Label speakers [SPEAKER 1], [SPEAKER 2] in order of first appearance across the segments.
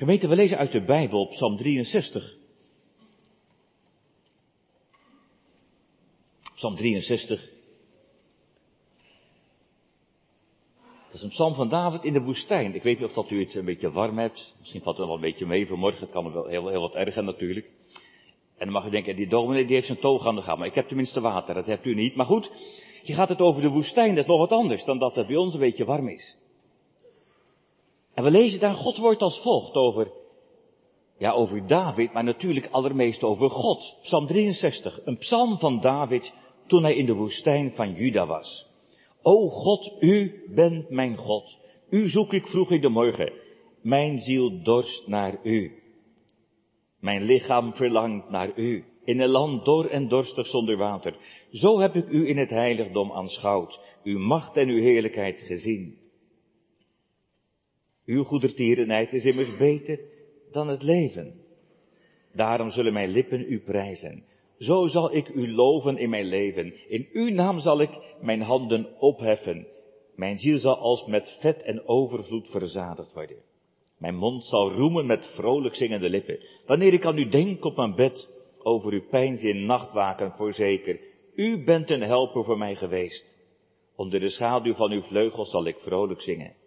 [SPEAKER 1] Gemeente, we lezen uit de Bijbel, Psalm 63. Psalm 63. Dat is een psalm van David in de woestijn. Ik weet niet of dat u het een beetje warm hebt. Misschien valt het wel een beetje mee vanmorgen. Het kan wel heel, heel wat erger natuurlijk. En dan mag je denken, die dominee die heeft zijn toog aan de gang. Maar ik heb tenminste water, dat hebt u niet. Maar goed, je gaat het over de woestijn. Dat is nog wat anders dan dat het bij ons een beetje warm is. En we lezen daar Gods woord als volgt over, ja, over David, maar natuurlijk allermeest over God. Psalm 63, een psalm van David toen hij in de woestijn van Juda was. O God, u bent mijn God. U zoek ik vroeg in de morgen. Mijn ziel dorst naar u. Mijn lichaam verlangt naar u. In een land dor en dorstig zonder water. Zo heb ik u in het heiligdom aanschouwd. Uw macht en uw heerlijkheid gezien. Uw goedertierenheid is immers beter dan het leven. Daarom zullen mijn lippen u prijzen. Zo zal ik u loven in mijn leven. In uw naam zal ik mijn handen opheffen. Mijn ziel zal als met vet en overvloed verzadigd worden. Mijn mond zal roemen met vrolijk zingende lippen. Wanneer ik aan u denk op mijn bed, over uw pijnzin in nachtwaken voorzeker. U bent een helper voor mij geweest. Onder de schaduw van uw vleugels zal ik vrolijk zingen.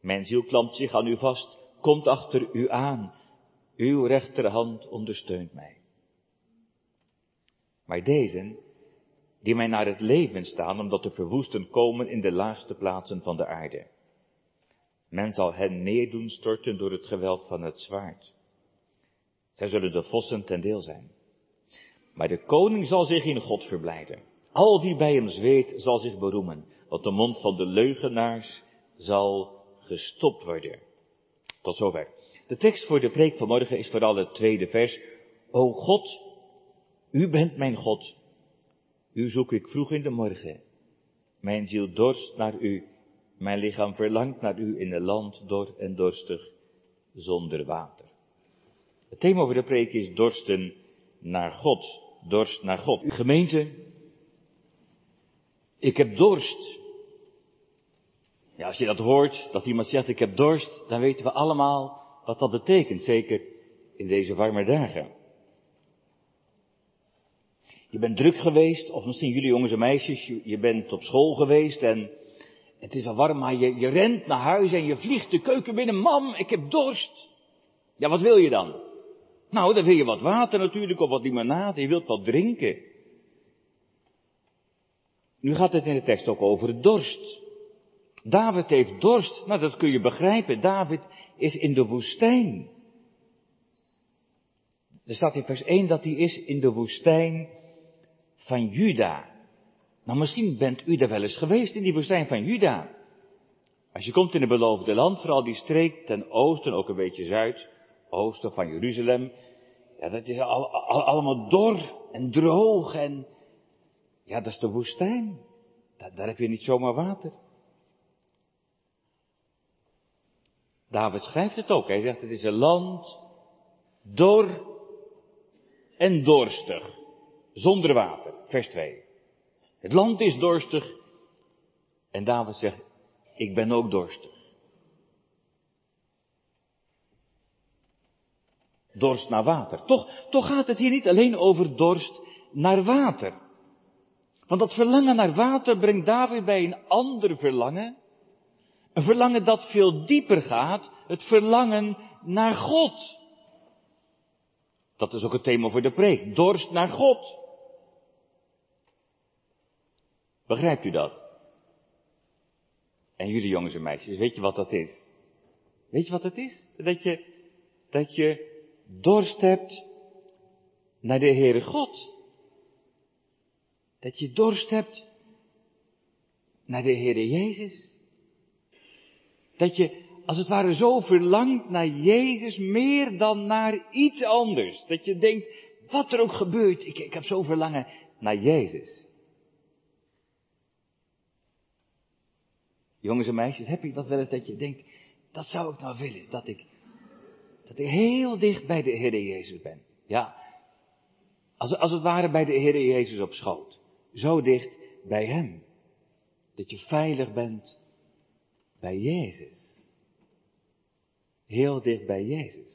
[SPEAKER 1] Mijn ziel klampt zich aan u vast, komt achter u aan. Uw rechterhand ondersteunt mij. Maar deze, die mij naar het leven staan, omdat de verwoesten komen in de laagste plaatsen van de aarde. Men zal hen neerdoen storten door het geweld van het zwaard. Zij zullen de vossen ten deel zijn. Maar de koning zal zich in God verblijden. Al wie bij hem zweet zal zich beroemen, want de mond van de leugenaars zal gestopt worden. Tot zover. De tekst voor de preek van morgen is vooral het tweede vers. O God, u bent mijn God. U zoek ik vroeg in de morgen. Mijn ziel dorst naar u. Mijn lichaam verlangt naar u in een land dor en dorstig zonder water. Het thema voor de preek is dorsten naar God. Dorst naar God. Gemeente, ik heb dorst. Ja, als je dat hoort, dat iemand zegt ik heb dorst, dan weten we allemaal wat dat betekent. Zeker in deze warme dagen. Je bent druk geweest, of misschien jullie jongens en meisjes, je, bent op school geweest en het is al warm, maar je, je rent naar huis en je vliegt de keuken binnen. Mam, ik heb dorst. Ja, wat wil je dan? Nou, dan wil je wat water natuurlijk, of wat limonade, je wilt wat drinken. Nu gaat het in de tekst ook over dorst. David heeft dorst, nou dat kun je begrijpen. David is in de woestijn. Er staat in vers 1 dat hij is in de woestijn van Juda. Nou, misschien bent u daar wel eens geweest in die woestijn van Juda. Als je komt in het beloofde land, vooral die streek ten oosten, ook een beetje zuid, oosten van Jeruzalem. Ja, dat is al, allemaal dor en droog en, ja, dat is de woestijn. Daar, daar heb je niet zomaar water. David schrijft het ook. Hij zegt, het is een land dor en dorstig. Zonder water. Vers 2. Het land is dorstig. En David zegt, ik ben ook dorstig. Dorst naar water. Toch, toch gaat het hier niet alleen over dorst naar water. Want dat verlangen naar water brengt David bij een ander verlangen. Een verlangen dat veel dieper gaat. Het verlangen naar God. Dat is ook het thema voor de preek. Dorst naar God. Begrijpt u dat? En jullie jongens en meisjes, weet je wat dat is? Weet je wat dat is? Dat je, dat je dorst hebt naar de Heere God. Dat je dorst hebt naar de Heere Jezus. Dat je als het ware zo verlangt naar Jezus meer dan naar iets anders. Dat je denkt, wat er ook gebeurt, ik, ik heb zo verlangen naar Jezus. Jongens en meisjes, heb je dat wel eens dat je denkt, dat zou ik nou willen, dat ik, dat ik heel dicht bij de Heer Jezus ben. Ja, als, als het ware bij de Heer Jezus op schoot. Zo dicht bij Hem. Dat je veilig bent bij Jezus. heel dicht bij Jezus.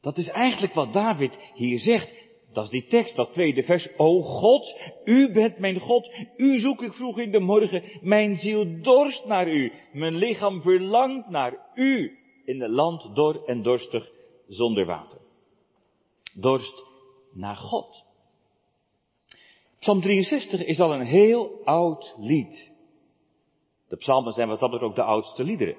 [SPEAKER 1] Dat is eigenlijk wat David hier zegt. Dat is die tekst, dat tweede vers. O God, u bent mijn God. U zoek ik vroeg in de morgen. Mijn ziel dorst naar u. Mijn lichaam verlangt naar u. In een land dor en dorstig zonder water. Dorst naar God. Psalm 63 is al een heel oud lied. De psalmen zijn wat dat ook de oudste liederen.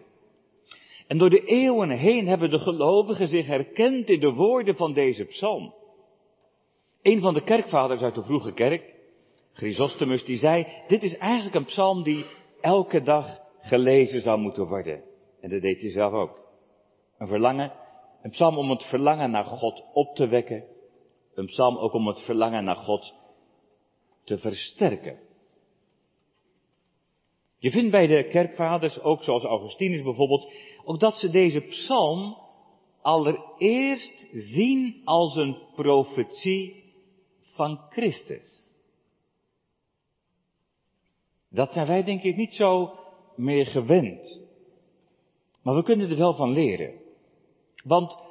[SPEAKER 1] En door de eeuwen heen hebben de gelovigen zich herkend in de woorden van deze psalm. Een van de kerkvaders uit de vroege kerk, Chrysostomus, die zei, dit is eigenlijk een psalm die elke dag gelezen zou moeten worden. En dat deed hij zelf ook. Een verlangen, een psalm om het verlangen naar God op te wekken. Een psalm ook om het verlangen naar God te versterken. Je vindt bij de kerkvaders, ook zoals Augustinus bijvoorbeeld, ook dat ze deze psalm allereerst zien als een profetie van Christus. Dat zijn wij denk ik niet zo meer gewend. Maar we kunnen er wel van leren. Want,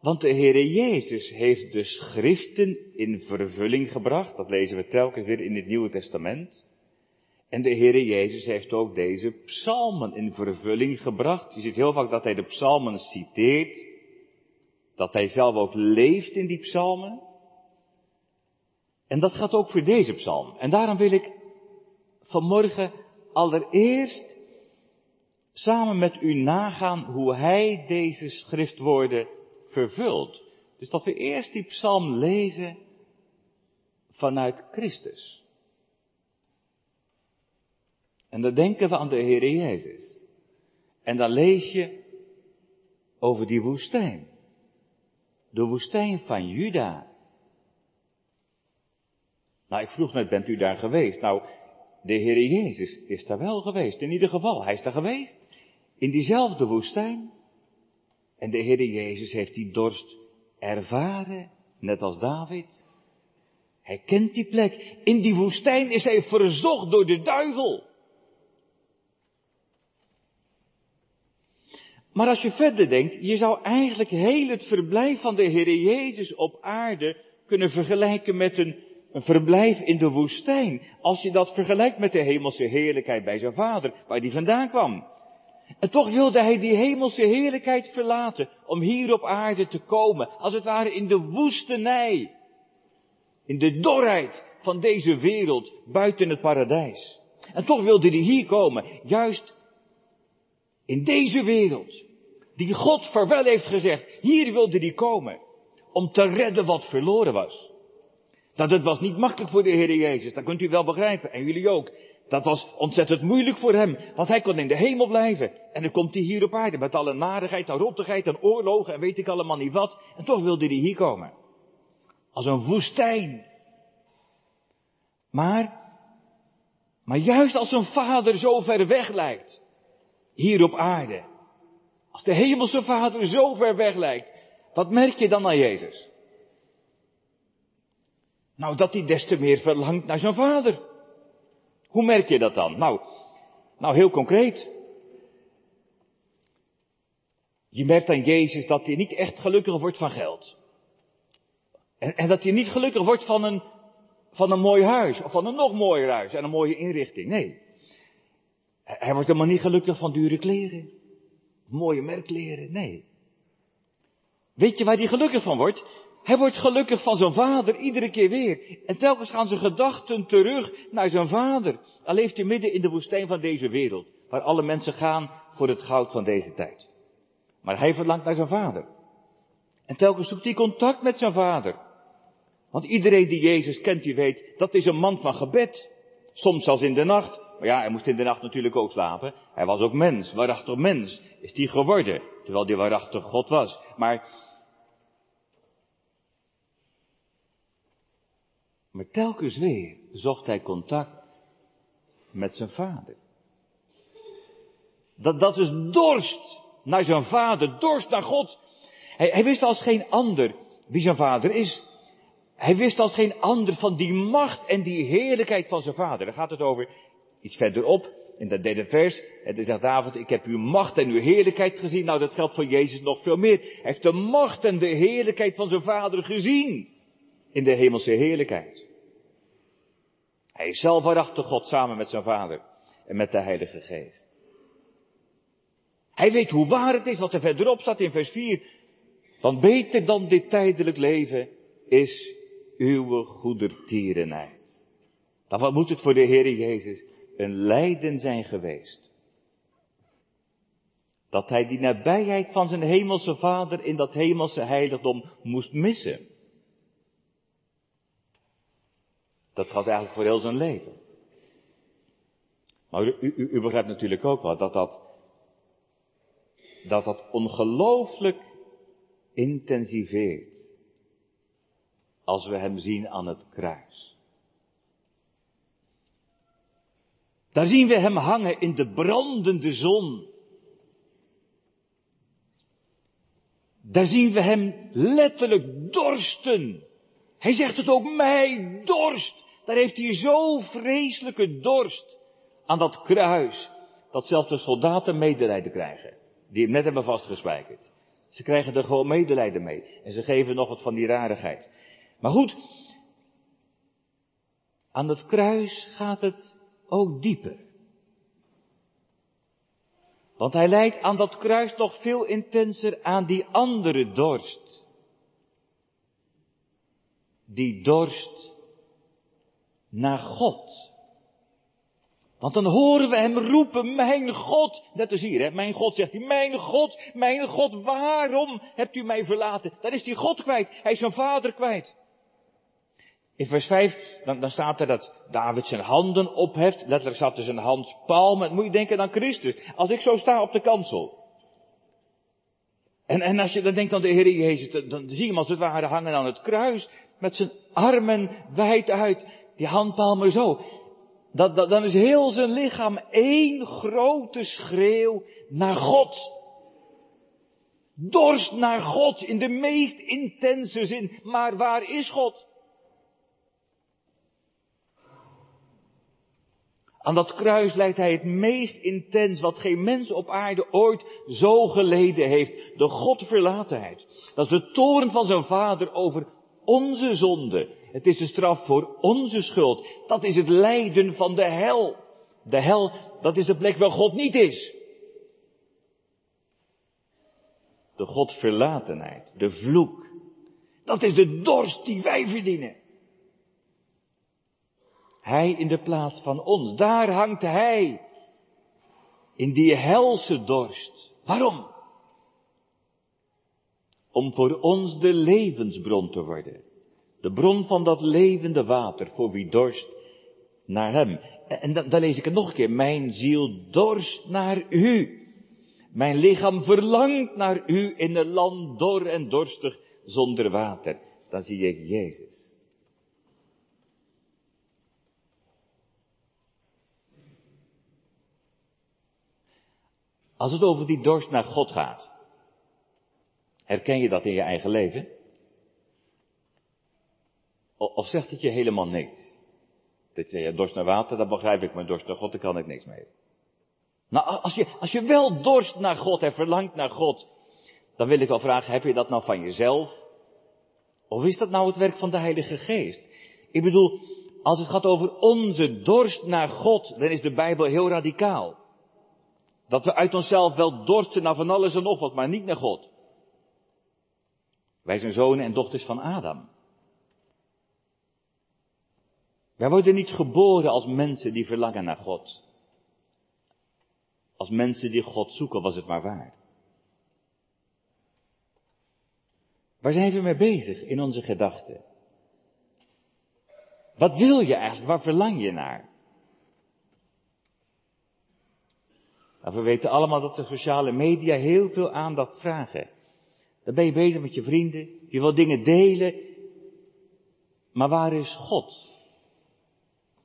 [SPEAKER 1] want de Heere Jezus heeft de schriften in vervulling gebracht. Dat lezen we telkens weer in het Nieuwe Testament. En de Heere Jezus heeft ook deze psalmen in vervulling gebracht. Je ziet heel vaak dat hij de psalmen citeert. Dat hij zelf ook leeft in die psalmen. En dat gaat ook voor deze psalm. En daarom wil ik vanmorgen allereerst samen met u nagaan hoe hij deze schriftwoorden vervult. Dus dat we eerst die psalm lezen vanuit Christus. En dan denken we aan de Heer Jezus. En dan lees je over die woestijn. De woestijn van Juda. Nou, ik vroeg net, bent u daar geweest? Nou, de Heer Jezus is daar wel geweest. In ieder geval, hij is daar geweest. In diezelfde woestijn. En de Heer Jezus heeft die dorst ervaren, net als David. Hij kent die plek. In die woestijn is hij verzocht door de duivel. Maar als je verder denkt, je zou eigenlijk heel het verblijf van de Heer Jezus op aarde kunnen vergelijken met een, verblijf in de woestijn. Als je dat vergelijkt met de hemelse heerlijkheid bij zijn vader, waar die vandaan kwam. En toch wilde hij die hemelse heerlijkheid verlaten om hier op aarde te komen, als het ware in de woestenij, in de dorheid van deze wereld, buiten het paradijs. En toch wilde hij hier komen, juist in deze wereld, die God verwel heeft gezegd, hier wilde hij komen, om te redden wat verloren was. Dat het was niet makkelijk voor de Heer Jezus, dat kunt u wel begrijpen, en jullie ook. Dat was ontzettend moeilijk voor hem, want hij kon in de hemel blijven. En dan komt hij hier op aarde met alle narigheid en rottigheid en oorlogen en weet ik allemaal niet wat. En toch wilde hij hier komen. Als een woestijn. Maar, maar juist als een vader zo ver weg lijkt hier op aarde. Als de hemelse vader zo ver weg lijkt, wat merk je dan aan Jezus? Nou, dat hij des te meer verlangt naar zijn vader. Hoe merk je dat dan? Nou, nou heel concreet. Je merkt aan Jezus dat hij niet echt gelukkig wordt van geld. En, en dat hij niet gelukkig wordt van een, van een mooi huis, of van een nog mooier huis en een mooie inrichting. Nee. Hij wordt helemaal niet gelukkig van dure kleren. Mooie merkleren. Nee. Weet je waar hij gelukkig van wordt? Hij wordt gelukkig van zijn vader iedere keer weer. En telkens gaan zijn gedachten terug naar zijn vader. Al leeft hij midden in de woestijn van deze wereld. Waar alle mensen gaan voor het goud van deze tijd. Maar hij verlangt naar zijn vader. En telkens zoekt hij contact met zijn vader. Want iedereen die Jezus kent, die weet, dat is een man van gebed. Soms zelfs in de nacht. Maar ja, hij moest in de nacht natuurlijk ook slapen. Hij was ook mens, waarachtig mens is hij geworden. Terwijl hij waarachtig God was. Maar, maar telkens weer zocht hij contact met zijn vader. Dat, dat is dorst naar zijn vader, dorst naar God. Hij, hij wist als geen ander wie zijn vader is. Hij wist als geen ander van die macht en die heerlijkheid van zijn vader. Daar gaat het over iets verderop, in dat derde vers. En toen zegt David, ik heb uw macht en uw heerlijkheid gezien. Nou, dat geldt voor Jezus nog veel meer. Hij heeft de macht en de heerlijkheid van zijn vader gezien. In de hemelse heerlijkheid. Hij is zelf waarachtig God samen met zijn vader en met de Heilige Geest. Hij weet hoe waar het is wat er verderop staat in vers 4. Want beter dan dit tijdelijk leven is uw goedertierenheid. Dan wat moet het voor de Heer Jezus een lijden zijn geweest. Dat hij die nabijheid van zijn hemelse vader in dat hemelse heiligdom moest missen. Dat gaat eigenlijk voor heel zijn leven. Maar u, u, u begrijpt natuurlijk ook wel dat dat, dat dat ongelooflijk intensiveert. Als we hem zien aan het kruis. Daar zien we hem hangen in de brandende zon. Daar zien we hem letterlijk dorsten. Hij zegt het ook mij, dorst. Daar heeft hij zo vreselijke dorst aan dat kruis, dat zelfs de soldaten medelijden krijgen, die hem net hebben vastgespijkerd. Ze krijgen er gewoon medelijden mee en ze geven nog wat van die rarigheid. Maar goed, aan het kruis gaat het ook dieper. Want hij lijkt aan dat kruis nog veel intenser aan die andere dorst. Die dorst naar God. Want dan horen we hem roepen, mijn God. Net als hier, hè? mijn God zegt hij, mijn God, mijn God, waarom hebt u mij verlaten? Dan is hij God kwijt, hij is zijn vader kwijt. In vers 5, dan, dan staat er dat David zijn handen opheft. Letterlijk staat er zijn handpalmen. Moet je denken aan Christus. Als ik zo sta op de kansel. En, en als je dan denkt aan de Heer Jezus, dan, dan zie je hem als het ware hangen aan het kruis. Met zijn armen wijd uit. Die handpalmen zo. Dat, dat, dan is heel zijn lichaam één grote schreeuw naar God. Dorst naar God in de meest intense zin. Maar waar is God? Aan dat kruis lijkt hij het meest intens wat geen mens op aarde ooit zo geleden heeft. De Godverlatenheid. Dat is de toren van zijn vader over onze zonde. Het is de straf voor onze schuld. Dat is het lijden van de hel. De hel, dat is de plek waar God niet is. De Godverlatenheid, de vloek. Dat is de dorst die wij verdienen. Hij in de plaats van ons. Daar hangt Hij. In die helse dorst. Waarom? Om voor ons de levensbron te worden. De bron van dat levende water voor wie dorst naar Hem. En dan, dan lees ik het nog een keer. Mijn ziel dorst naar U. Mijn lichaam verlangt naar U in een land dor en dorstig zonder water. Dan zie ik Jezus. Als het over die dorst naar God gaat, herken je dat in je eigen leven? Of zegt het je helemaal niks? Dit je dorst naar water, dat begrijp ik, maar dorst naar God, daar kan ik niks mee. Nou, als je, als je wel dorst naar God en verlangt naar God, dan wil ik wel vragen, heb je dat nou van jezelf? Of is dat nou het werk van de Heilige Geest? Ik bedoel, als het gaat over onze dorst naar God, dan is de Bijbel heel radicaal. Dat we uit onszelf wel dorsten naar van alles en nog wat, maar niet naar God. Wij zijn zonen en dochters van Adam. Wij worden niet geboren als mensen die verlangen naar God. Als mensen die God zoeken, was het maar waar. Waar zijn we mee bezig in onze gedachten? Wat wil je eigenlijk? Waar verlang je naar? We weten allemaal dat de sociale media heel veel aandacht vragen. Dan ben je bezig met je vrienden, je wil dingen delen. Maar waar is God?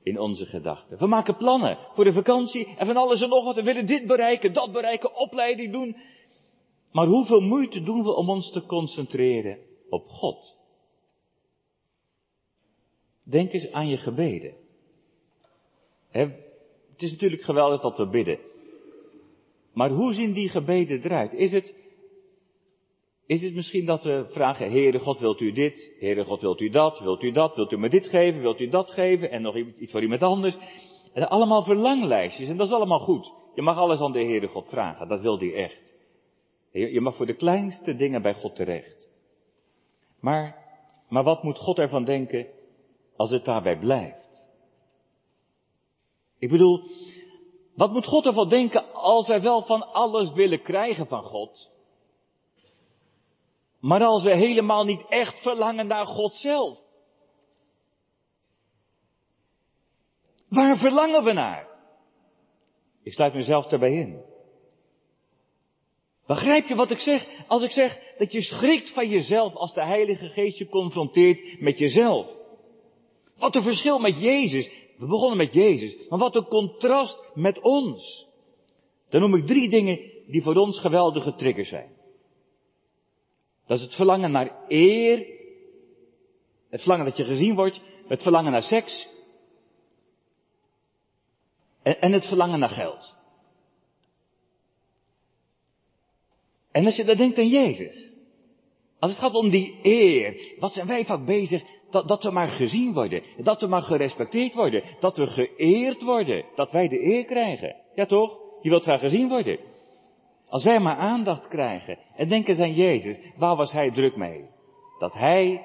[SPEAKER 1] In onze gedachten. We maken plannen voor de vakantie en van alles en nog wat. We willen dit bereiken, dat bereiken, opleiding doen. Maar hoeveel moeite doen we om ons te concentreren op God? Denk eens aan je gebeden. Het is natuurlijk geweldig dat we bidden. Maar hoe zien die gebeden eruit? Is het, is het misschien dat we vragen, Heere God, wilt u dit? Heere God, wilt u dat? Wilt u dat? Wilt u me dit geven? Wilt u dat geven? En nog iets voor iemand anders? En allemaal verlanglijstjes. En dat is allemaal goed. Je mag alles aan de Heere God vragen. Dat wil hij echt. Je mag voor de kleinste dingen bij God terecht. Maar, maar wat moet God ervan denken als het daarbij blijft? Ik bedoel, wat moet God ervan denken als wij wel van alles willen krijgen van God? Maar als we helemaal niet echt verlangen naar God zelf. Waar verlangen we naar? Ik sluit mezelf daarbij in. Begrijp je wat ik zeg? Als ik zeg dat je schrikt van jezelf als de Heilige Geest je confronteert met jezelf. Wat een verschil met Jezus. We begonnen met Jezus, maar wat een contrast met ons. Dan noem ik drie dingen die voor ons geweldige triggers zijn. Dat is het verlangen naar eer, het verlangen dat je gezien wordt, het verlangen naar seks en, en het verlangen naar geld. En als je dan denkt aan Jezus, als het gaat om die eer, wat zijn wij vaak bezig dat, dat we maar gezien worden, dat we maar gerespecteerd worden, dat we geëerd worden, dat wij de eer krijgen. Ja toch? Je wilt graag gezien worden. Als wij maar aandacht krijgen en denken aan Jezus, waar was hij druk mee? Dat hij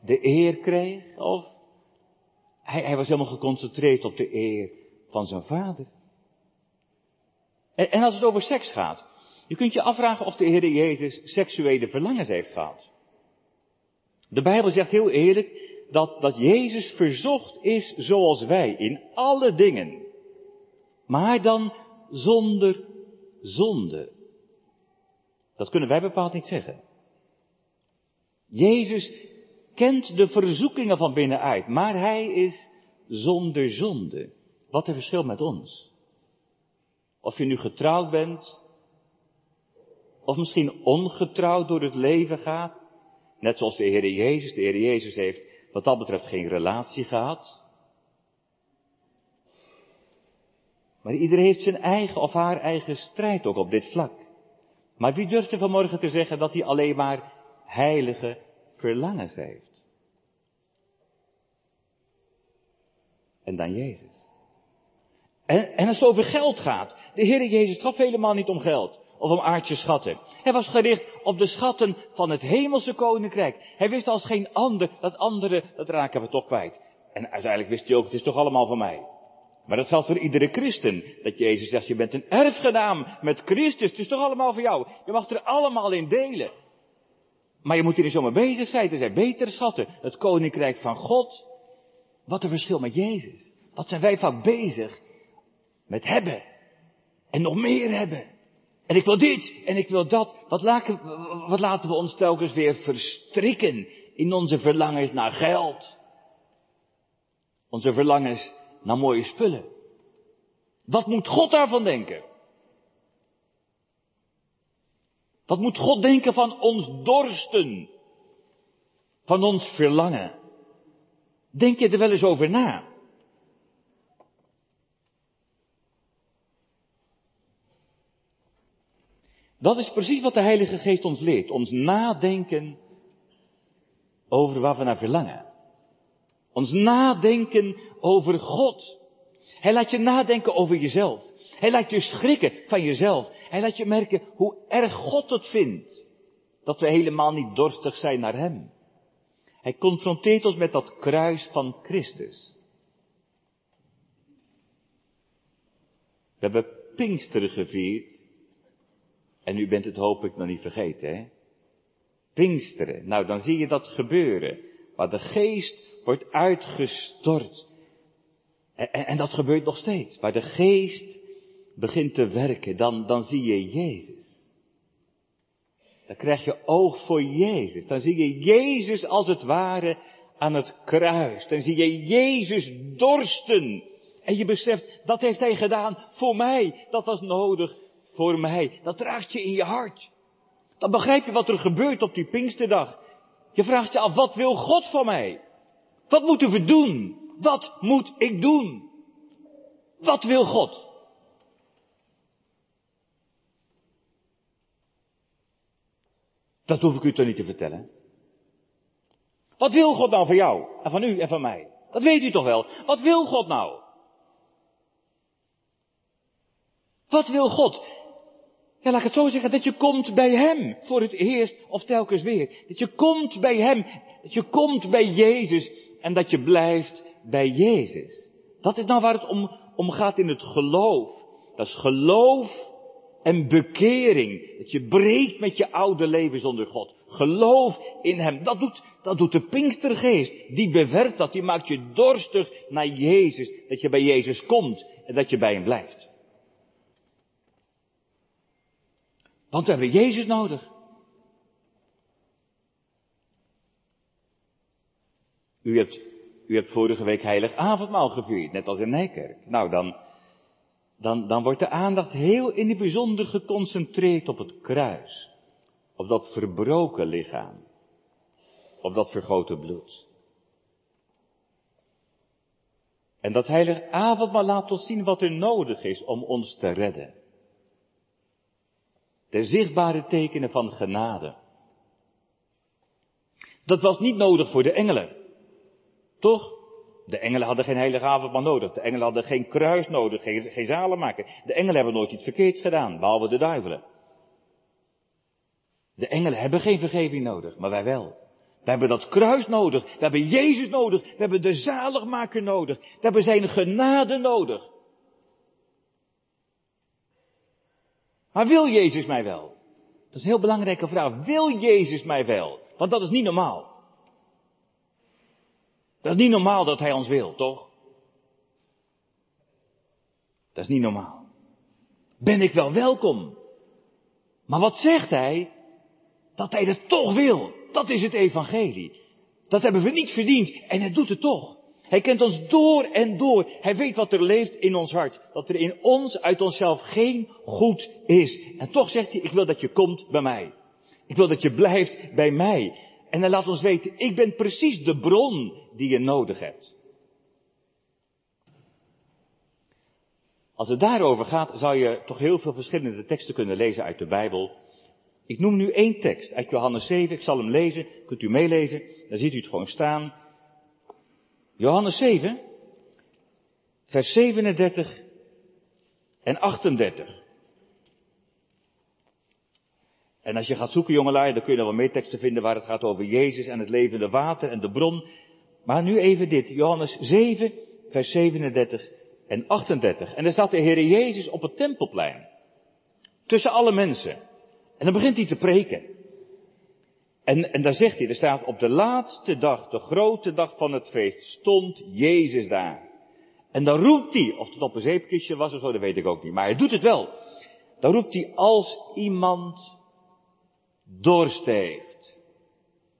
[SPEAKER 1] de eer kreeg of hij, hij was helemaal geconcentreerd op de eer van zijn vader. En, en als het over seks gaat, je kunt je afvragen of de Heer Jezus seksuele verlangens heeft gehad. De Bijbel zegt heel eerlijk dat, dat Jezus verzocht is zoals wij in alle dingen. Maar dan zonder zonde. Dat kunnen wij bepaald niet zeggen. Jezus kent de verzoekingen van binnenuit, maar hij is zonder zonde. Wat een verschil met ons. Of je nu getrouwd bent, of misschien ongetrouwd door het leven gaat, net zoals de Heer Jezus. De Heer Jezus heeft wat dat betreft geen relatie gehad. Maar iedereen heeft zijn eigen of haar eigen strijd ook op dit vlak. Maar wie durft er vanmorgen te zeggen dat hij alleen maar heilige verlangens heeft? En dan Jezus. En, en als het over geld gaat, de Heer Jezus gaf helemaal niet om geld of om aardse schatten. Hij was gericht op de schatten van het hemelse koninkrijk. Hij wist als geen ander dat anderen, dat raken we toch kwijt. En uiteindelijk wist hij ook, het is toch allemaal van mij. Maar dat geldt voor iedere christen. Dat Jezus zegt, je bent een erfgenaam met Christus. Het is toch allemaal voor jou. Je mag er allemaal in delen. Maar je moet er niet zomaar bezig zijn. Er zijn betere schatten. Het koninkrijk van God. Wat een verschil met Jezus. Wat zijn wij vaak bezig met hebben. En nog meer hebben. En ik wil dit en ik wil dat. Wat laten, wat laten we ons telkens weer verstrikken in onze verlangens naar geld. Onze verlangens naar mooie spullen. Wat moet God daarvan denken? Wat moet God denken van ons dorsten? Van ons verlangen? Denk je er wel eens over na? Dat is precies wat de Heilige Geest ons leert. Ons nadenken over waar we naar verlangen. Ons nadenken over God. Hij laat je nadenken over jezelf. Hij laat je schrikken van jezelf. Hij laat je merken hoe erg God het vindt. Dat we helemaal niet dorstig zijn naar Hem. Hij confronteert ons met dat kruis van Christus. We hebben Pinksteren gevierd. En u bent het hoop ik nog niet vergeten, hè? Pinksteren. Nou, dan zie je dat gebeuren. Waar de geest wordt uitgestort. En, en, en, dat gebeurt nog steeds. Waar de geest begint te werken, dan, dan zie je Jezus. Dan krijg je oog voor Jezus. Dan zie je Jezus als het ware aan het kruis. Dan zie je Jezus dorsten. En je beseft, dat heeft Hij gedaan voor mij. Dat was nodig voor mij. Dat draagt je in je hart. Dan begrijp je wat er gebeurt op die Pinksterdag. Je vraagt je af, wat wil God van mij? Wat moeten we doen? Wat moet ik doen? Wat wil God? Dat hoef ik u toch niet te vertellen? Wat wil God nou van jou en van u en van mij? Dat weet u toch wel? Wat wil God nou? Wat wil God? Ja, laat ik het zo zeggen, dat je komt bij Hem voor het eerst of telkens weer. Dat je komt bij Hem, dat je komt bij Jezus en dat je blijft bij Jezus. Dat is nou waar het om, gaat in het geloof. Dat is geloof en bekering. Dat je breekt met je oude leven zonder God. Geloof in Hem. Dat doet, dat doet de Pinkstergeest. Die bewerkt dat. Die maakt je dorstig naar Jezus. Dat je bij Jezus komt en dat je bij Hem blijft. Want we hebben Jezus nodig. U hebt, u hebt vorige week heilig avondmaal gevierd, net als in Nijkerk. Nou, dan, dan, dan wordt de aandacht heel in het bijzonder geconcentreerd op het kruis. Op dat verbroken lichaam. Op dat vergoten bloed. En dat heilig avondmaal laat ons zien wat er nodig is om ons te redden. De zichtbare tekenen van genade. Dat was niet nodig voor de engelen. Toch? De engelen hadden geen heilige avondmaal nodig. De engelen hadden geen kruis nodig, geen, zalen maken. De engelen hebben nooit iets verkeerds gedaan, behalve de duivelen. De engelen hebben geen vergeving nodig, maar wij wel. We hebben dat kruis nodig. We hebben Jezus nodig. We hebben de zaligmaker nodig. We hebben zijn genade nodig. Maar wil Jezus mij wel? Dat is een heel belangrijke vraag. Wil Jezus mij wel? Want dat is niet normaal. Dat is niet normaal dat Hij ons wil, toch? Dat is niet normaal. Ben ik wel welkom? Maar wat zegt Hij? Dat Hij het toch wil. Dat is het evangelie. Dat hebben we niet verdiend en Hij doet het toch. Hij kent ons door en door. Hij weet wat er leeft in ons hart. Dat er in ons, uit onszelf, geen goed is. En toch zegt hij, ik wil dat je komt bij mij. Ik wil dat je blijft bij mij. En hij laat ons weten, ik ben precies de bron die je nodig hebt. Als het daarover gaat, zou je toch heel veel verschillende teksten kunnen lezen uit de Bijbel. Ik noem nu één tekst uit Johannes 7. Ik zal hem lezen. Kunt u meelezen? Dan ziet u het gewoon staan. Johannes 7, vers 37 en 38. En als je gaat zoeken, jongelui, dan kun je nog wel meer teksten vinden waar het gaat over Jezus en het levende water en de bron. Maar nu even dit, Johannes 7, vers 37 en 38. En daar staat de Heer Jezus op het tempelplein. Tussen alle mensen. En dan begint hij te preken. En, en daar zegt hij, er staat op de laatste dag, de grote dag van het feest, stond Jezus daar. En dan roept hij, of het op een zeepkistje was of zo, dat weet ik ook niet, maar hij doet het wel. Dan roept hij als iemand dorst heeft.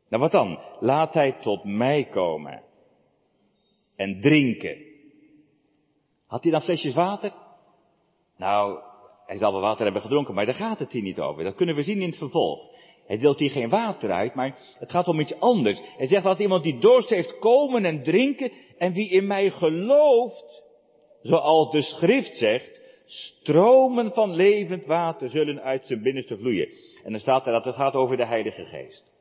[SPEAKER 1] Nou wat dan? Laat hij tot mij komen en drinken. Had hij dan flesjes water? Nou, hij zal wel water hebben gedronken, maar daar gaat het hier niet over. Dat kunnen we zien in het vervolg. Hij deelt hier geen water uit, maar het gaat om iets anders. Hij zegt dat iemand die dorst heeft komen en drinken en wie in mij gelooft, zoals de schrift zegt, stromen van levend water zullen uit zijn binnenste vloeien. En dan staat er dat het gaat over de Heilige Geest.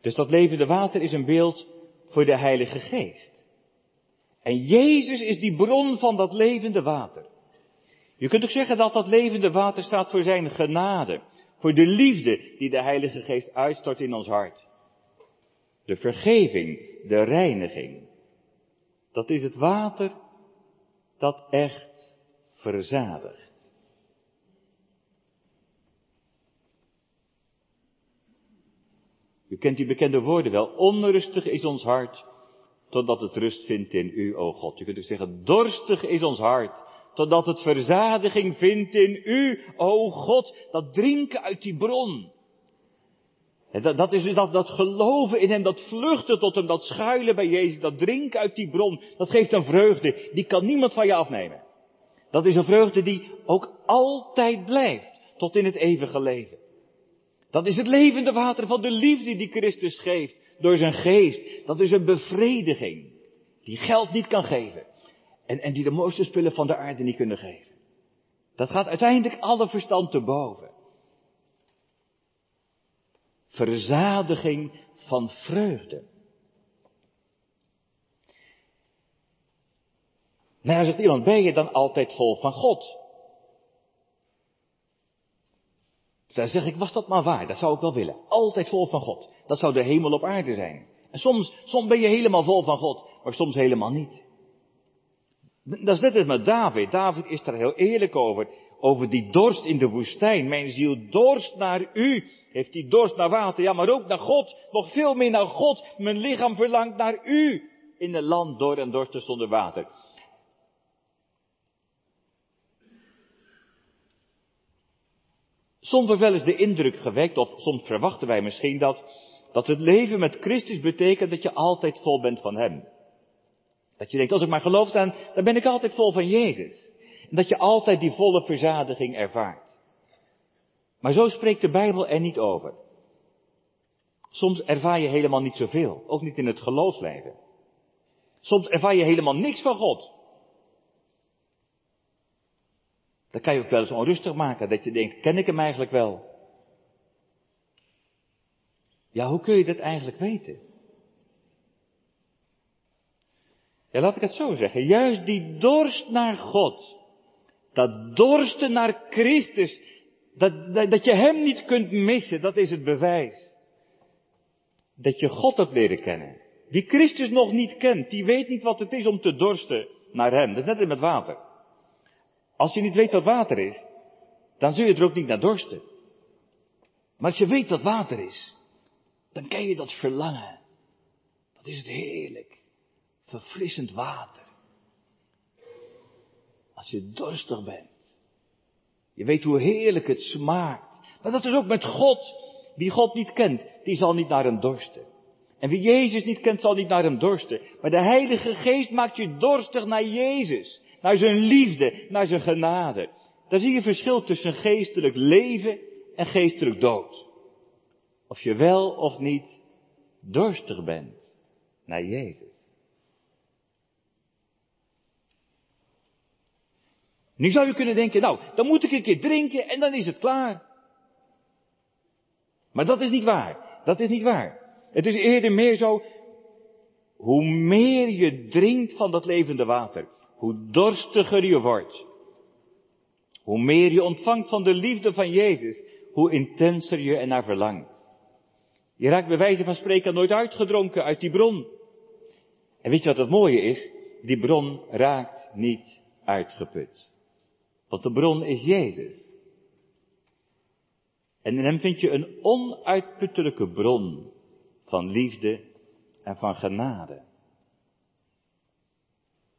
[SPEAKER 1] Dus dat levende water is een beeld voor de Heilige Geest. En Jezus is die bron van dat levende water. Je kunt ook zeggen dat dat levende water staat voor zijn genade. Voor de liefde die de Heilige Geest uitstort in ons hart. De vergeving, de reiniging. Dat is het water dat echt verzadigt. U kent die bekende woorden wel. Onrustig is ons hart, totdat het rust vindt in u, o God. Je kunt ook zeggen, dorstig is ons hart, totdat het verzadiging vindt in u, o God, dat drinken uit die bron. Dat, dat is dus dat, dat geloven in hem, dat vluchten tot hem, dat schuilen bij Jezus, dat drinken uit die bron, dat geeft een vreugde, die kan niemand van je afnemen. Dat is een vreugde die ook altijd blijft, tot in het eeuwige leven. Dat is het levende water van de liefde die Christus geeft door zijn geest. Dat is een bevrediging die geld niet kan geven. En, en die de mooiste spullen van de aarde niet kunnen geven. Dat gaat uiteindelijk alle verstand te boven. Verzadiging van vreugde. Nou, zegt iemand, ben je dan altijd vol van God? Dan zeg ik, was dat maar waar? Dat zou ik wel willen. Altijd vol van God. Dat zou de hemel op aarde zijn. En soms, soms ben je helemaal vol van God, maar soms helemaal niet. Dat is net met David. David is daar heel eerlijk over. Over die dorst in de woestijn. Mijn ziel dorst naar u. Heeft die dorst naar water? Ja, maar ook naar God. Nog veel meer naar God. Mijn lichaam verlangt naar u. In een land door en dorsten zonder water. Soms wordt wel eens de indruk gewekt, of soms verwachten wij misschien dat, dat het leven met Christus betekent dat je altijd vol bent van Hem. Dat je denkt, als ik maar geloof, dan, dan ben ik altijd vol van Jezus. En dat je altijd die volle verzadiging ervaart. Maar zo spreekt de Bijbel er niet over. Soms ervaar je helemaal niet zoveel, ook niet in het geloofsleven. Soms ervaar je helemaal niks van God. Dan kan je ook wel eens onrustig maken, dat je denkt, ken ik hem eigenlijk wel? Ja, hoe kun je dat eigenlijk weten? Ja, laat ik het zo zeggen. Juist die dorst naar God, dat dorsten naar Christus, dat, dat, dat je Hem niet kunt missen, dat is het bewijs. Dat je God hebt leren kennen. Die Christus nog niet kent, die weet niet wat het is om te dorsten naar Hem. Dat is net als met water. Als je niet weet wat water is, dan zul je er ook niet naar dorsten. Maar als je weet wat water is, dan ken je dat verlangen. Dat is het heerlijk. Verfrissend water. Als je dorstig bent. Je weet hoe heerlijk het smaakt. Maar dat is ook met God. Wie God niet kent, die zal niet naar hem dorsten. En wie Jezus niet kent, zal niet naar hem dorsten. Maar de Heilige Geest maakt je dorstig naar Jezus naar zijn liefde, naar zijn genade. Daar zie je verschil tussen geestelijk leven en geestelijk dood. Of je wel of niet dorstig bent naar Jezus. Nu zou je kunnen denken, nou, dan moet ik een keer drinken en dan is het klaar. Maar dat is niet waar. Dat is niet waar. Het is eerder meer zo, hoe meer je drinkt van dat levende water, hoe dorstiger je wordt. Hoe meer je ontvangt van de liefde van Jezus, hoe intenser je ernaar verlangt. Je raakt bij wijze van spreken nooit uitgedronken uit die bron. En weet je wat het mooie is? Die bron raakt niet uitgeput. Want de bron is Jezus. En in hem vind je een onuitputtelijke bron van liefde en van genade.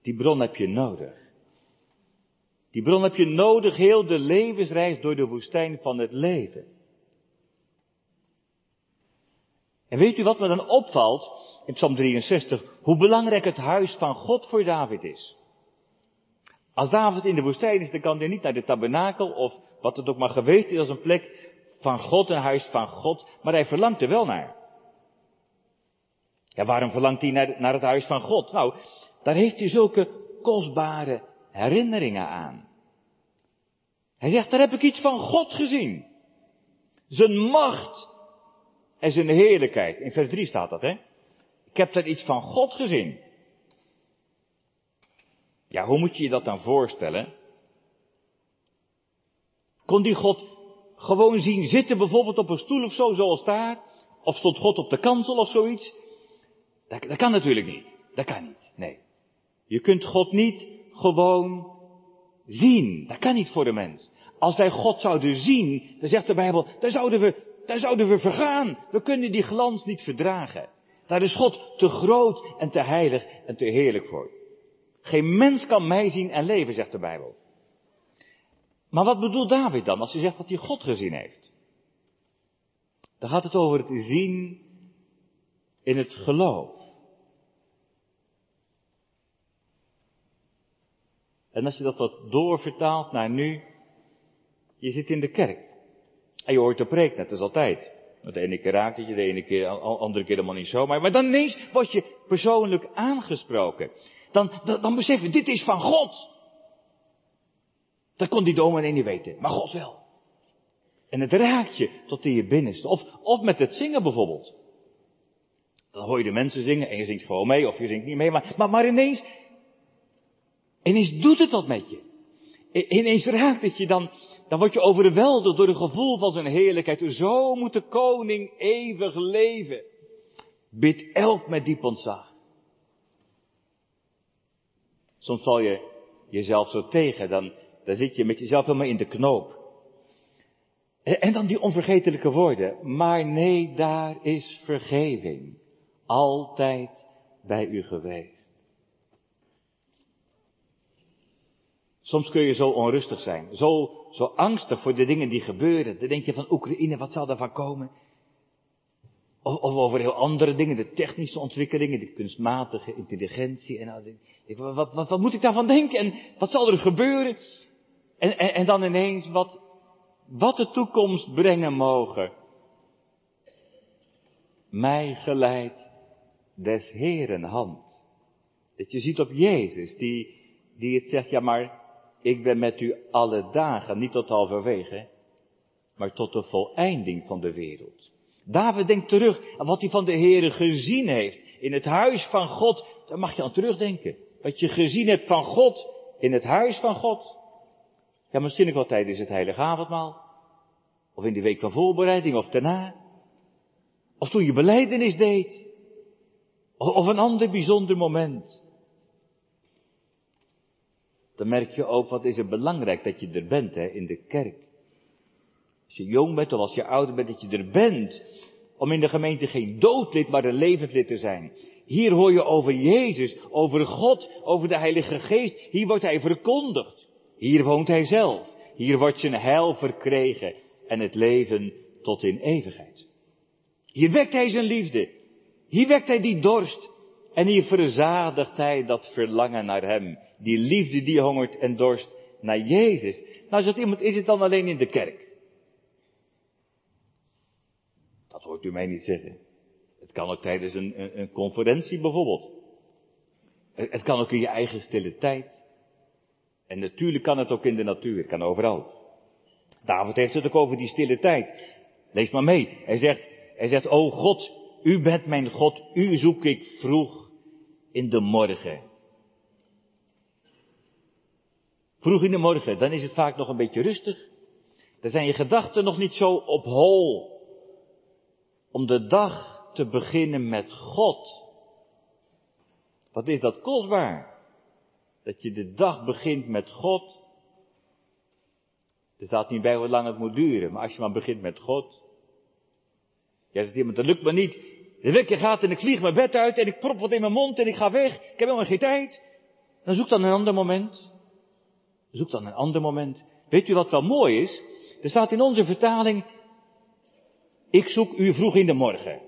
[SPEAKER 1] Die bron heb je nodig. Die bron heb je nodig heel de levensreis door de woestijn van het leven. En weet u wat me dan opvalt in Psalm 63? Hoe belangrijk het huis van God voor David is. Als David in de woestijn is, dan kan hij niet naar de tabernakel of wat het ook maar geweest is als een plek van God, een huis van God, maar hij verlangt er wel naar. Ja, waarom verlangt hij naar, naar het huis van God? Nou, daar heeft hij zulke kostbare herinneringen aan. Hij zegt, daar heb ik iets van God gezien. Zijn macht en zijn heerlijkheid. In vers 3 staat dat, hè? Ik heb daar iets van God gezien. Ja, hoe moet je je dat dan voorstellen? Kon die God gewoon zien zitten, bijvoorbeeld op een stoel of zo, zoals daar? Of stond God op de kansel of zoiets? Dat, dat kan natuurlijk niet. Dat kan niet. Nee. Je kunt God niet gewoon zien. Dat kan niet voor de mens. Als wij God zouden zien, dan zegt de Bijbel, dan zouden we, dan zouden we vergaan. We kunnen die glans niet verdragen. Daar is God te groot en te heilig en te heerlijk voor. Geen mens kan mij zien en leven, zegt de Bijbel. Maar wat bedoelt David dan als hij zegt dat hij God gezien heeft? Dan gaat het over het zien in het geloof. En als je dat wat doorvertaalt naar nu, je zit in de kerk. En je hoort de preek, net als altijd. De ene keer raakt het je, de ene keer, de andere keer helemaal niet zo. Maar, maar dan ineens word je persoonlijk aangesproken. Dan, dan, dan besef je, dit is van God. Dat kon die dominee niet weten, maar God wel. En het raakt je tot in je binnenste. Of, of met het zingen bijvoorbeeld. Dan hoor je de mensen zingen en je zingt gewoon mee of je zingt niet mee. Maar, maar, ineens, ineens doet het wat met je. Ineens raakt het je, dan, dan word je overweldigd door het gevoel van zijn heerlijkheid. Zo moet de koning eeuwig leven. Bid elk met diep ontzag. Soms val je jezelf zo tegen, dan, dan zit je met jezelf helemaal in de knoop. En dan die onvergetelijke woorden. Maar nee, daar is vergeving. Altijd bij u geweest. Soms kun je zo onrustig zijn, zo, zo angstig voor de dingen die gebeuren. Dan denk je van Oekraïne, wat zal daarvan komen? Of, of, over heel andere dingen, de technische ontwikkelingen, de kunstmatige intelligentie. En wat, wat, wat, moet ik daarvan denken? En wat zal er gebeuren? En, en, en dan ineens, wat, wat de toekomst brengen mogen. Mij geleid des Heeren hand. Dat je ziet op Jezus, die, die het zegt, ja maar, ik ben met u alle dagen, niet tot halverwege, maar tot de voleinding van de wereld. David denkt terug aan wat hij van de Heeren gezien heeft in het huis van God. Daar mag je aan terugdenken. Wat je gezien hebt van God in het huis van God. Ja, misschien ook wel tijdens het heilige avondmaal. Of in de week van voorbereiding of daarna. Of toen je beleidenis deed. Of een ander bijzonder moment. Dan merk je ook wat is het belangrijk dat je er bent hè, in de kerk. Als je jong bent of als je ouder bent, dat je er bent. Om in de gemeente geen doodlid, maar een levend lid te zijn. Hier hoor je over Jezus, over God, over de Heilige Geest. Hier wordt Hij verkondigd. Hier woont Hij zelf. Hier wordt zijn heil verkregen en het leven tot in eeuwigheid. Hier wekt Hij zijn liefde. Hier wekt Hij die dorst. En hier verzadigt Hij dat verlangen naar Hem. Die liefde die hongert en dorst naar Jezus. Nou zegt iemand, is het dan alleen in de kerk? Dat hoort u mij niet zeggen. Het kan ook tijdens een, een, een conferentie bijvoorbeeld. Het kan ook in je eigen stille tijd. En natuurlijk kan het ook in de natuur, het kan overal. David heeft het ook over die stille tijd. Lees maar mee. Hij zegt, hij zegt, o God, u bent mijn God, u zoek ik vroeg in de morgen. Vroeg in de morgen, dan is het vaak nog een beetje rustig. Dan zijn je gedachten nog niet zo op hol. Om de dag te beginnen met God. Wat is dat kostbaar? Dat je de dag begint met God. Er staat niet bij hoe lang het moet duren, maar als je maar begint met God. Jij zegt iemand, dat lukt me niet. De wekker gaat en ik vlieg mijn bed uit en ik prop wat in mijn mond en ik ga weg. Ik heb helemaal geen tijd. Dan zoek dan een ander moment. Zoek dan een ander moment. Weet u wat wel mooi is? Er staat in onze vertaling, ik zoek u vroeg in de morgen.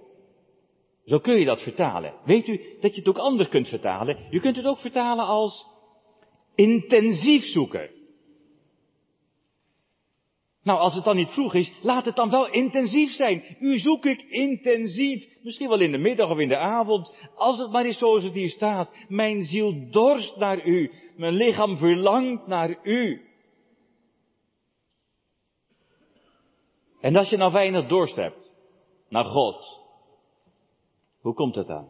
[SPEAKER 1] Zo kun je dat vertalen. Weet u dat je het ook anders kunt vertalen? Je kunt het ook vertalen als intensief zoeken. Nou, als het dan niet vroeg is, laat het dan wel intensief zijn. U zoek ik intensief. Misschien wel in de middag of in de avond. Als het maar is zoals het hier staat. Mijn ziel dorst naar u. Mijn lichaam verlangt naar u. En als je nou weinig dorst hebt naar God, hoe komt dat dan?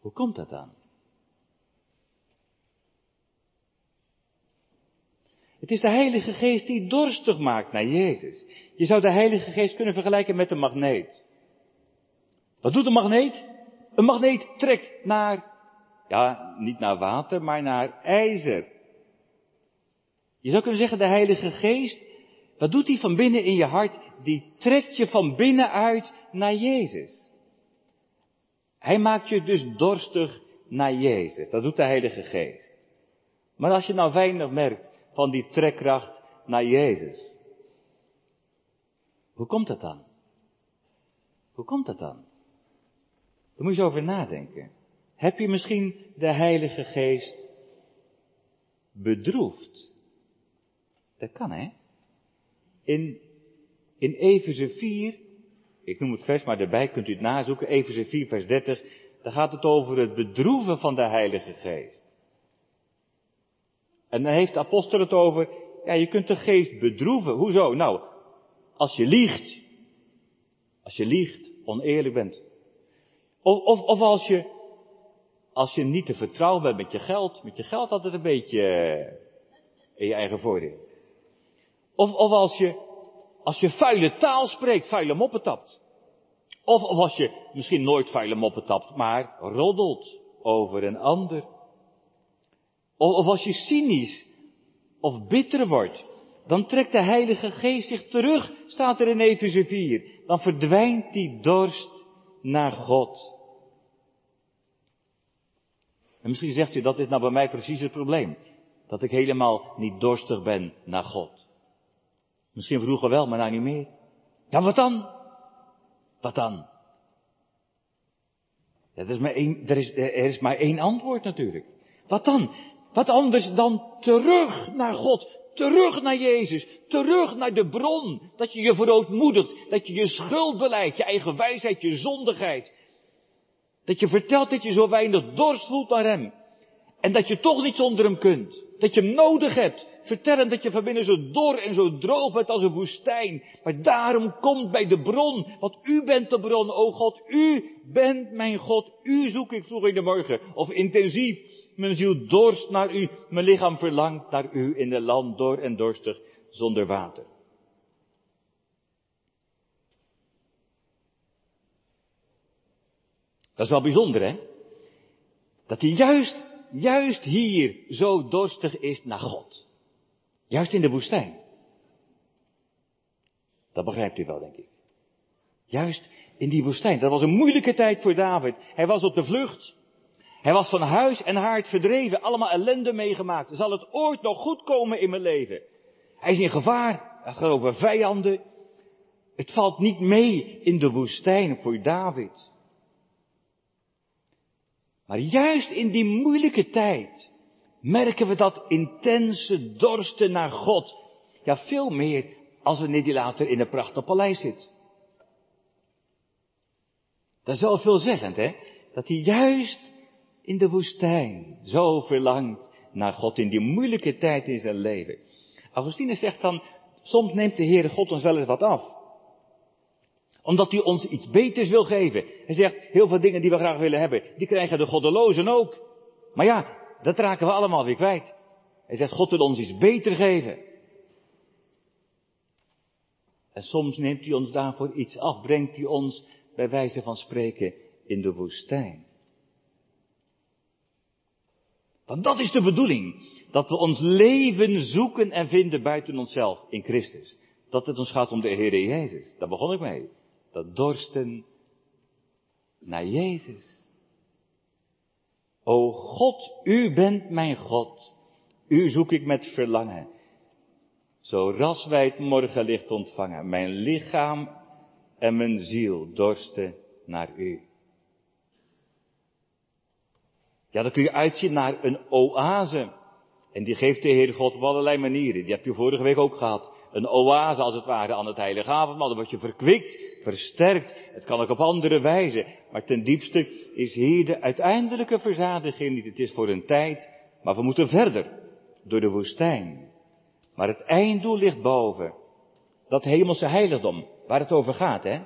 [SPEAKER 1] Hoe komt dat dan? Het is de Heilige Geest die dorstig maakt naar Jezus. Je zou de Heilige Geest kunnen vergelijken met een magneet. Wat doet een magneet? Een magneet trekt naar, ja, niet naar water, maar naar ijzer. Je zou kunnen zeggen, de Heilige Geest, wat doet hij van binnen in je hart? Die trekt je van binnenuit naar Jezus. Hij maakt je dus dorstig naar Jezus. Dat doet de Heilige Geest. Maar als je nou weinig merkt van die trekkracht naar Jezus. Hoe komt dat dan? Hoe komt dat dan? Daar moet je over nadenken. Heb je misschien de Heilige Geest bedroefd? Dat kan hè? In, in Efeze 4, ik noem het vers maar erbij, kunt u het nazoeken, Efeze 4 vers 30, dan gaat het over het bedroeven van de Heilige Geest. En dan heeft de apostel het over, ja, je kunt de geest bedroeven. Hoezo? Nou, als je liegt. Als je liegt, oneerlijk bent. Of, of, of als je, als je niet te vertrouwen bent met je geld, met je geld altijd een beetje eh, in je eigen voordeel. Of, of als je, als je vuile taal spreekt, vuile moppen tapt. Of, of als je misschien nooit vuile moppen tapt, maar roddelt over een ander. Of, of als je cynisch of bitter wordt, dan trekt de Heilige Geest zich terug, staat er in Efeze 4. Dan verdwijnt die dorst naar God. En misschien zegt u, dat is nou bij mij precies het probleem. Dat ik helemaal niet dorstig ben naar God. Misschien vroeger wel, maar nou niet meer. Ja, wat dan? Wat dan? Ja, er, is maar één, er, is, er is maar één antwoord natuurlijk. Wat dan? Wat anders dan terug naar God, terug naar Jezus, terug naar de bron. Dat je je verootmoedigt, dat je je schuld beleidt, je eigen wijsheid, je zondigheid. Dat je vertelt dat je zo weinig dorst voelt naar Hem. En dat je toch niet zonder Hem kunt. Dat je Hem nodig hebt. Vertel Hem dat je van binnen zo dor en zo droog bent als een woestijn. Maar daarom komt bij de bron. Want U bent de bron, o God. U bent mijn God. U zoek ik vroeg in de morgen. Of intensief. Mijn ziel dorst naar U. Mijn lichaam verlangt naar U in een land dor en dorstig zonder water. Dat is wel bijzonder, hè? Dat hij juist, juist hier zo dorstig is naar God. Juist in de woestijn. Dat begrijpt u wel, denk ik. Juist in die woestijn. Dat was een moeilijke tijd voor David. Hij was op de vlucht. Hij was van huis en haard verdreven. Allemaal ellende meegemaakt. Zal het ooit nog goed komen in mijn leven? Hij is in gevaar. Het gaat over vijanden. Het valt niet mee in de woestijn voor David. Maar juist in die moeilijke tijd merken we dat intense dorsten naar God. Ja, veel meer als wanneer die later in een prachtig paleis zit. Dat is wel veelzeggend, hè? Dat hij juist in de woestijn zo verlangt naar God in die moeilijke tijd in zijn leven. Augustinus zegt dan, soms neemt de Heere God ons wel eens wat af omdat hij ons iets beters wil geven. Hij zegt, heel veel dingen die we graag willen hebben, die krijgen de goddelozen ook. Maar ja, dat raken we allemaal weer kwijt. Hij zegt, God wil ons iets beter geven. En soms neemt hij ons daarvoor iets af, brengt hij ons bij wijze van spreken in de woestijn. Want dat is de bedoeling. Dat we ons leven zoeken en vinden buiten onszelf in Christus. Dat het ons gaat om de Heer Jezus. Daar begon ik mee dat dorsten naar Jezus. O God, u bent mijn God. U zoek ik met verlangen. Zo ras wij het morgenlicht ontvangen. Mijn lichaam en mijn ziel dorsten naar u. Ja, dan kun je uitzien naar een oase. En die geeft de Heer God op allerlei manieren. Die heb je vorige week ook gehad een oase als het ware aan het heilige avondmaal. Dan word je verkwikt, versterkt. Het kan ook op andere wijze. Maar ten diepste is hier de uiteindelijke verzadiging niet. Het is voor een tijd, maar we moeten verder. Door de woestijn. Maar het einddoel ligt boven. Dat hemelse heiligdom, waar het over gaat, hè.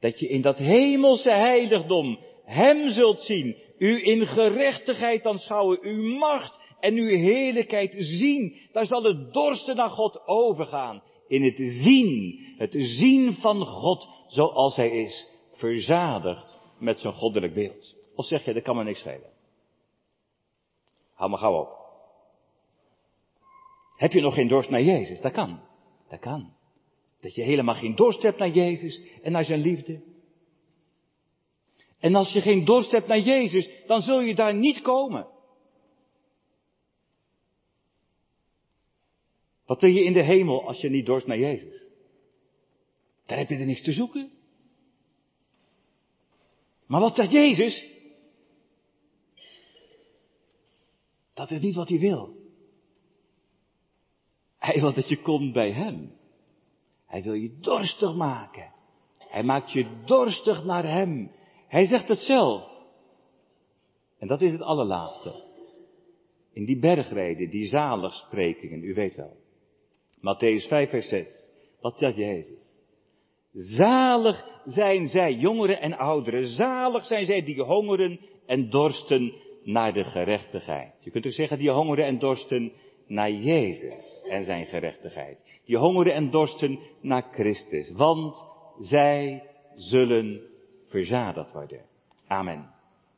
[SPEAKER 1] Dat je in dat hemelse heiligdom Hem zult zien, u in gerechtigheid aanschouwen, uw macht en uw heerlijkheid zien. Daar zal het dorsten naar God overgaan. In het zien, het zien van God zoals Hij is, verzadigd met zijn goddelijk beeld. Of zeg je, dat kan me niks schelen. Hou maar gauw op. Heb je nog geen dorst naar Jezus? Dat kan. Dat kan. Dat je helemaal geen dorst hebt naar Jezus en naar zijn liefde. En als je geen dorst hebt naar Jezus, dan zul je daar niet komen. Wat wil je in de hemel als je niet dorst naar Jezus? Daar heb je er niks te zoeken. Maar wat zegt Jezus? Dat is niet wat hij wil. Hij wil dat je komt bij Hem. Hij wil je dorstig maken. Hij maakt je dorstig naar Hem. Hij zegt het zelf. En dat is het allerlaatste. In die bergreden, die zaligsprekingen, u weet wel. Matthäus 5, vers 6. Wat zegt Jezus? Zalig zijn zij, jongeren en ouderen. Zalig zijn zij die hongeren en dorsten naar de gerechtigheid. Je kunt ook zeggen die hongeren en dorsten naar Jezus en zijn gerechtigheid. Die hongeren en dorsten naar Christus. Want zij zullen verzadigd worden. Amen.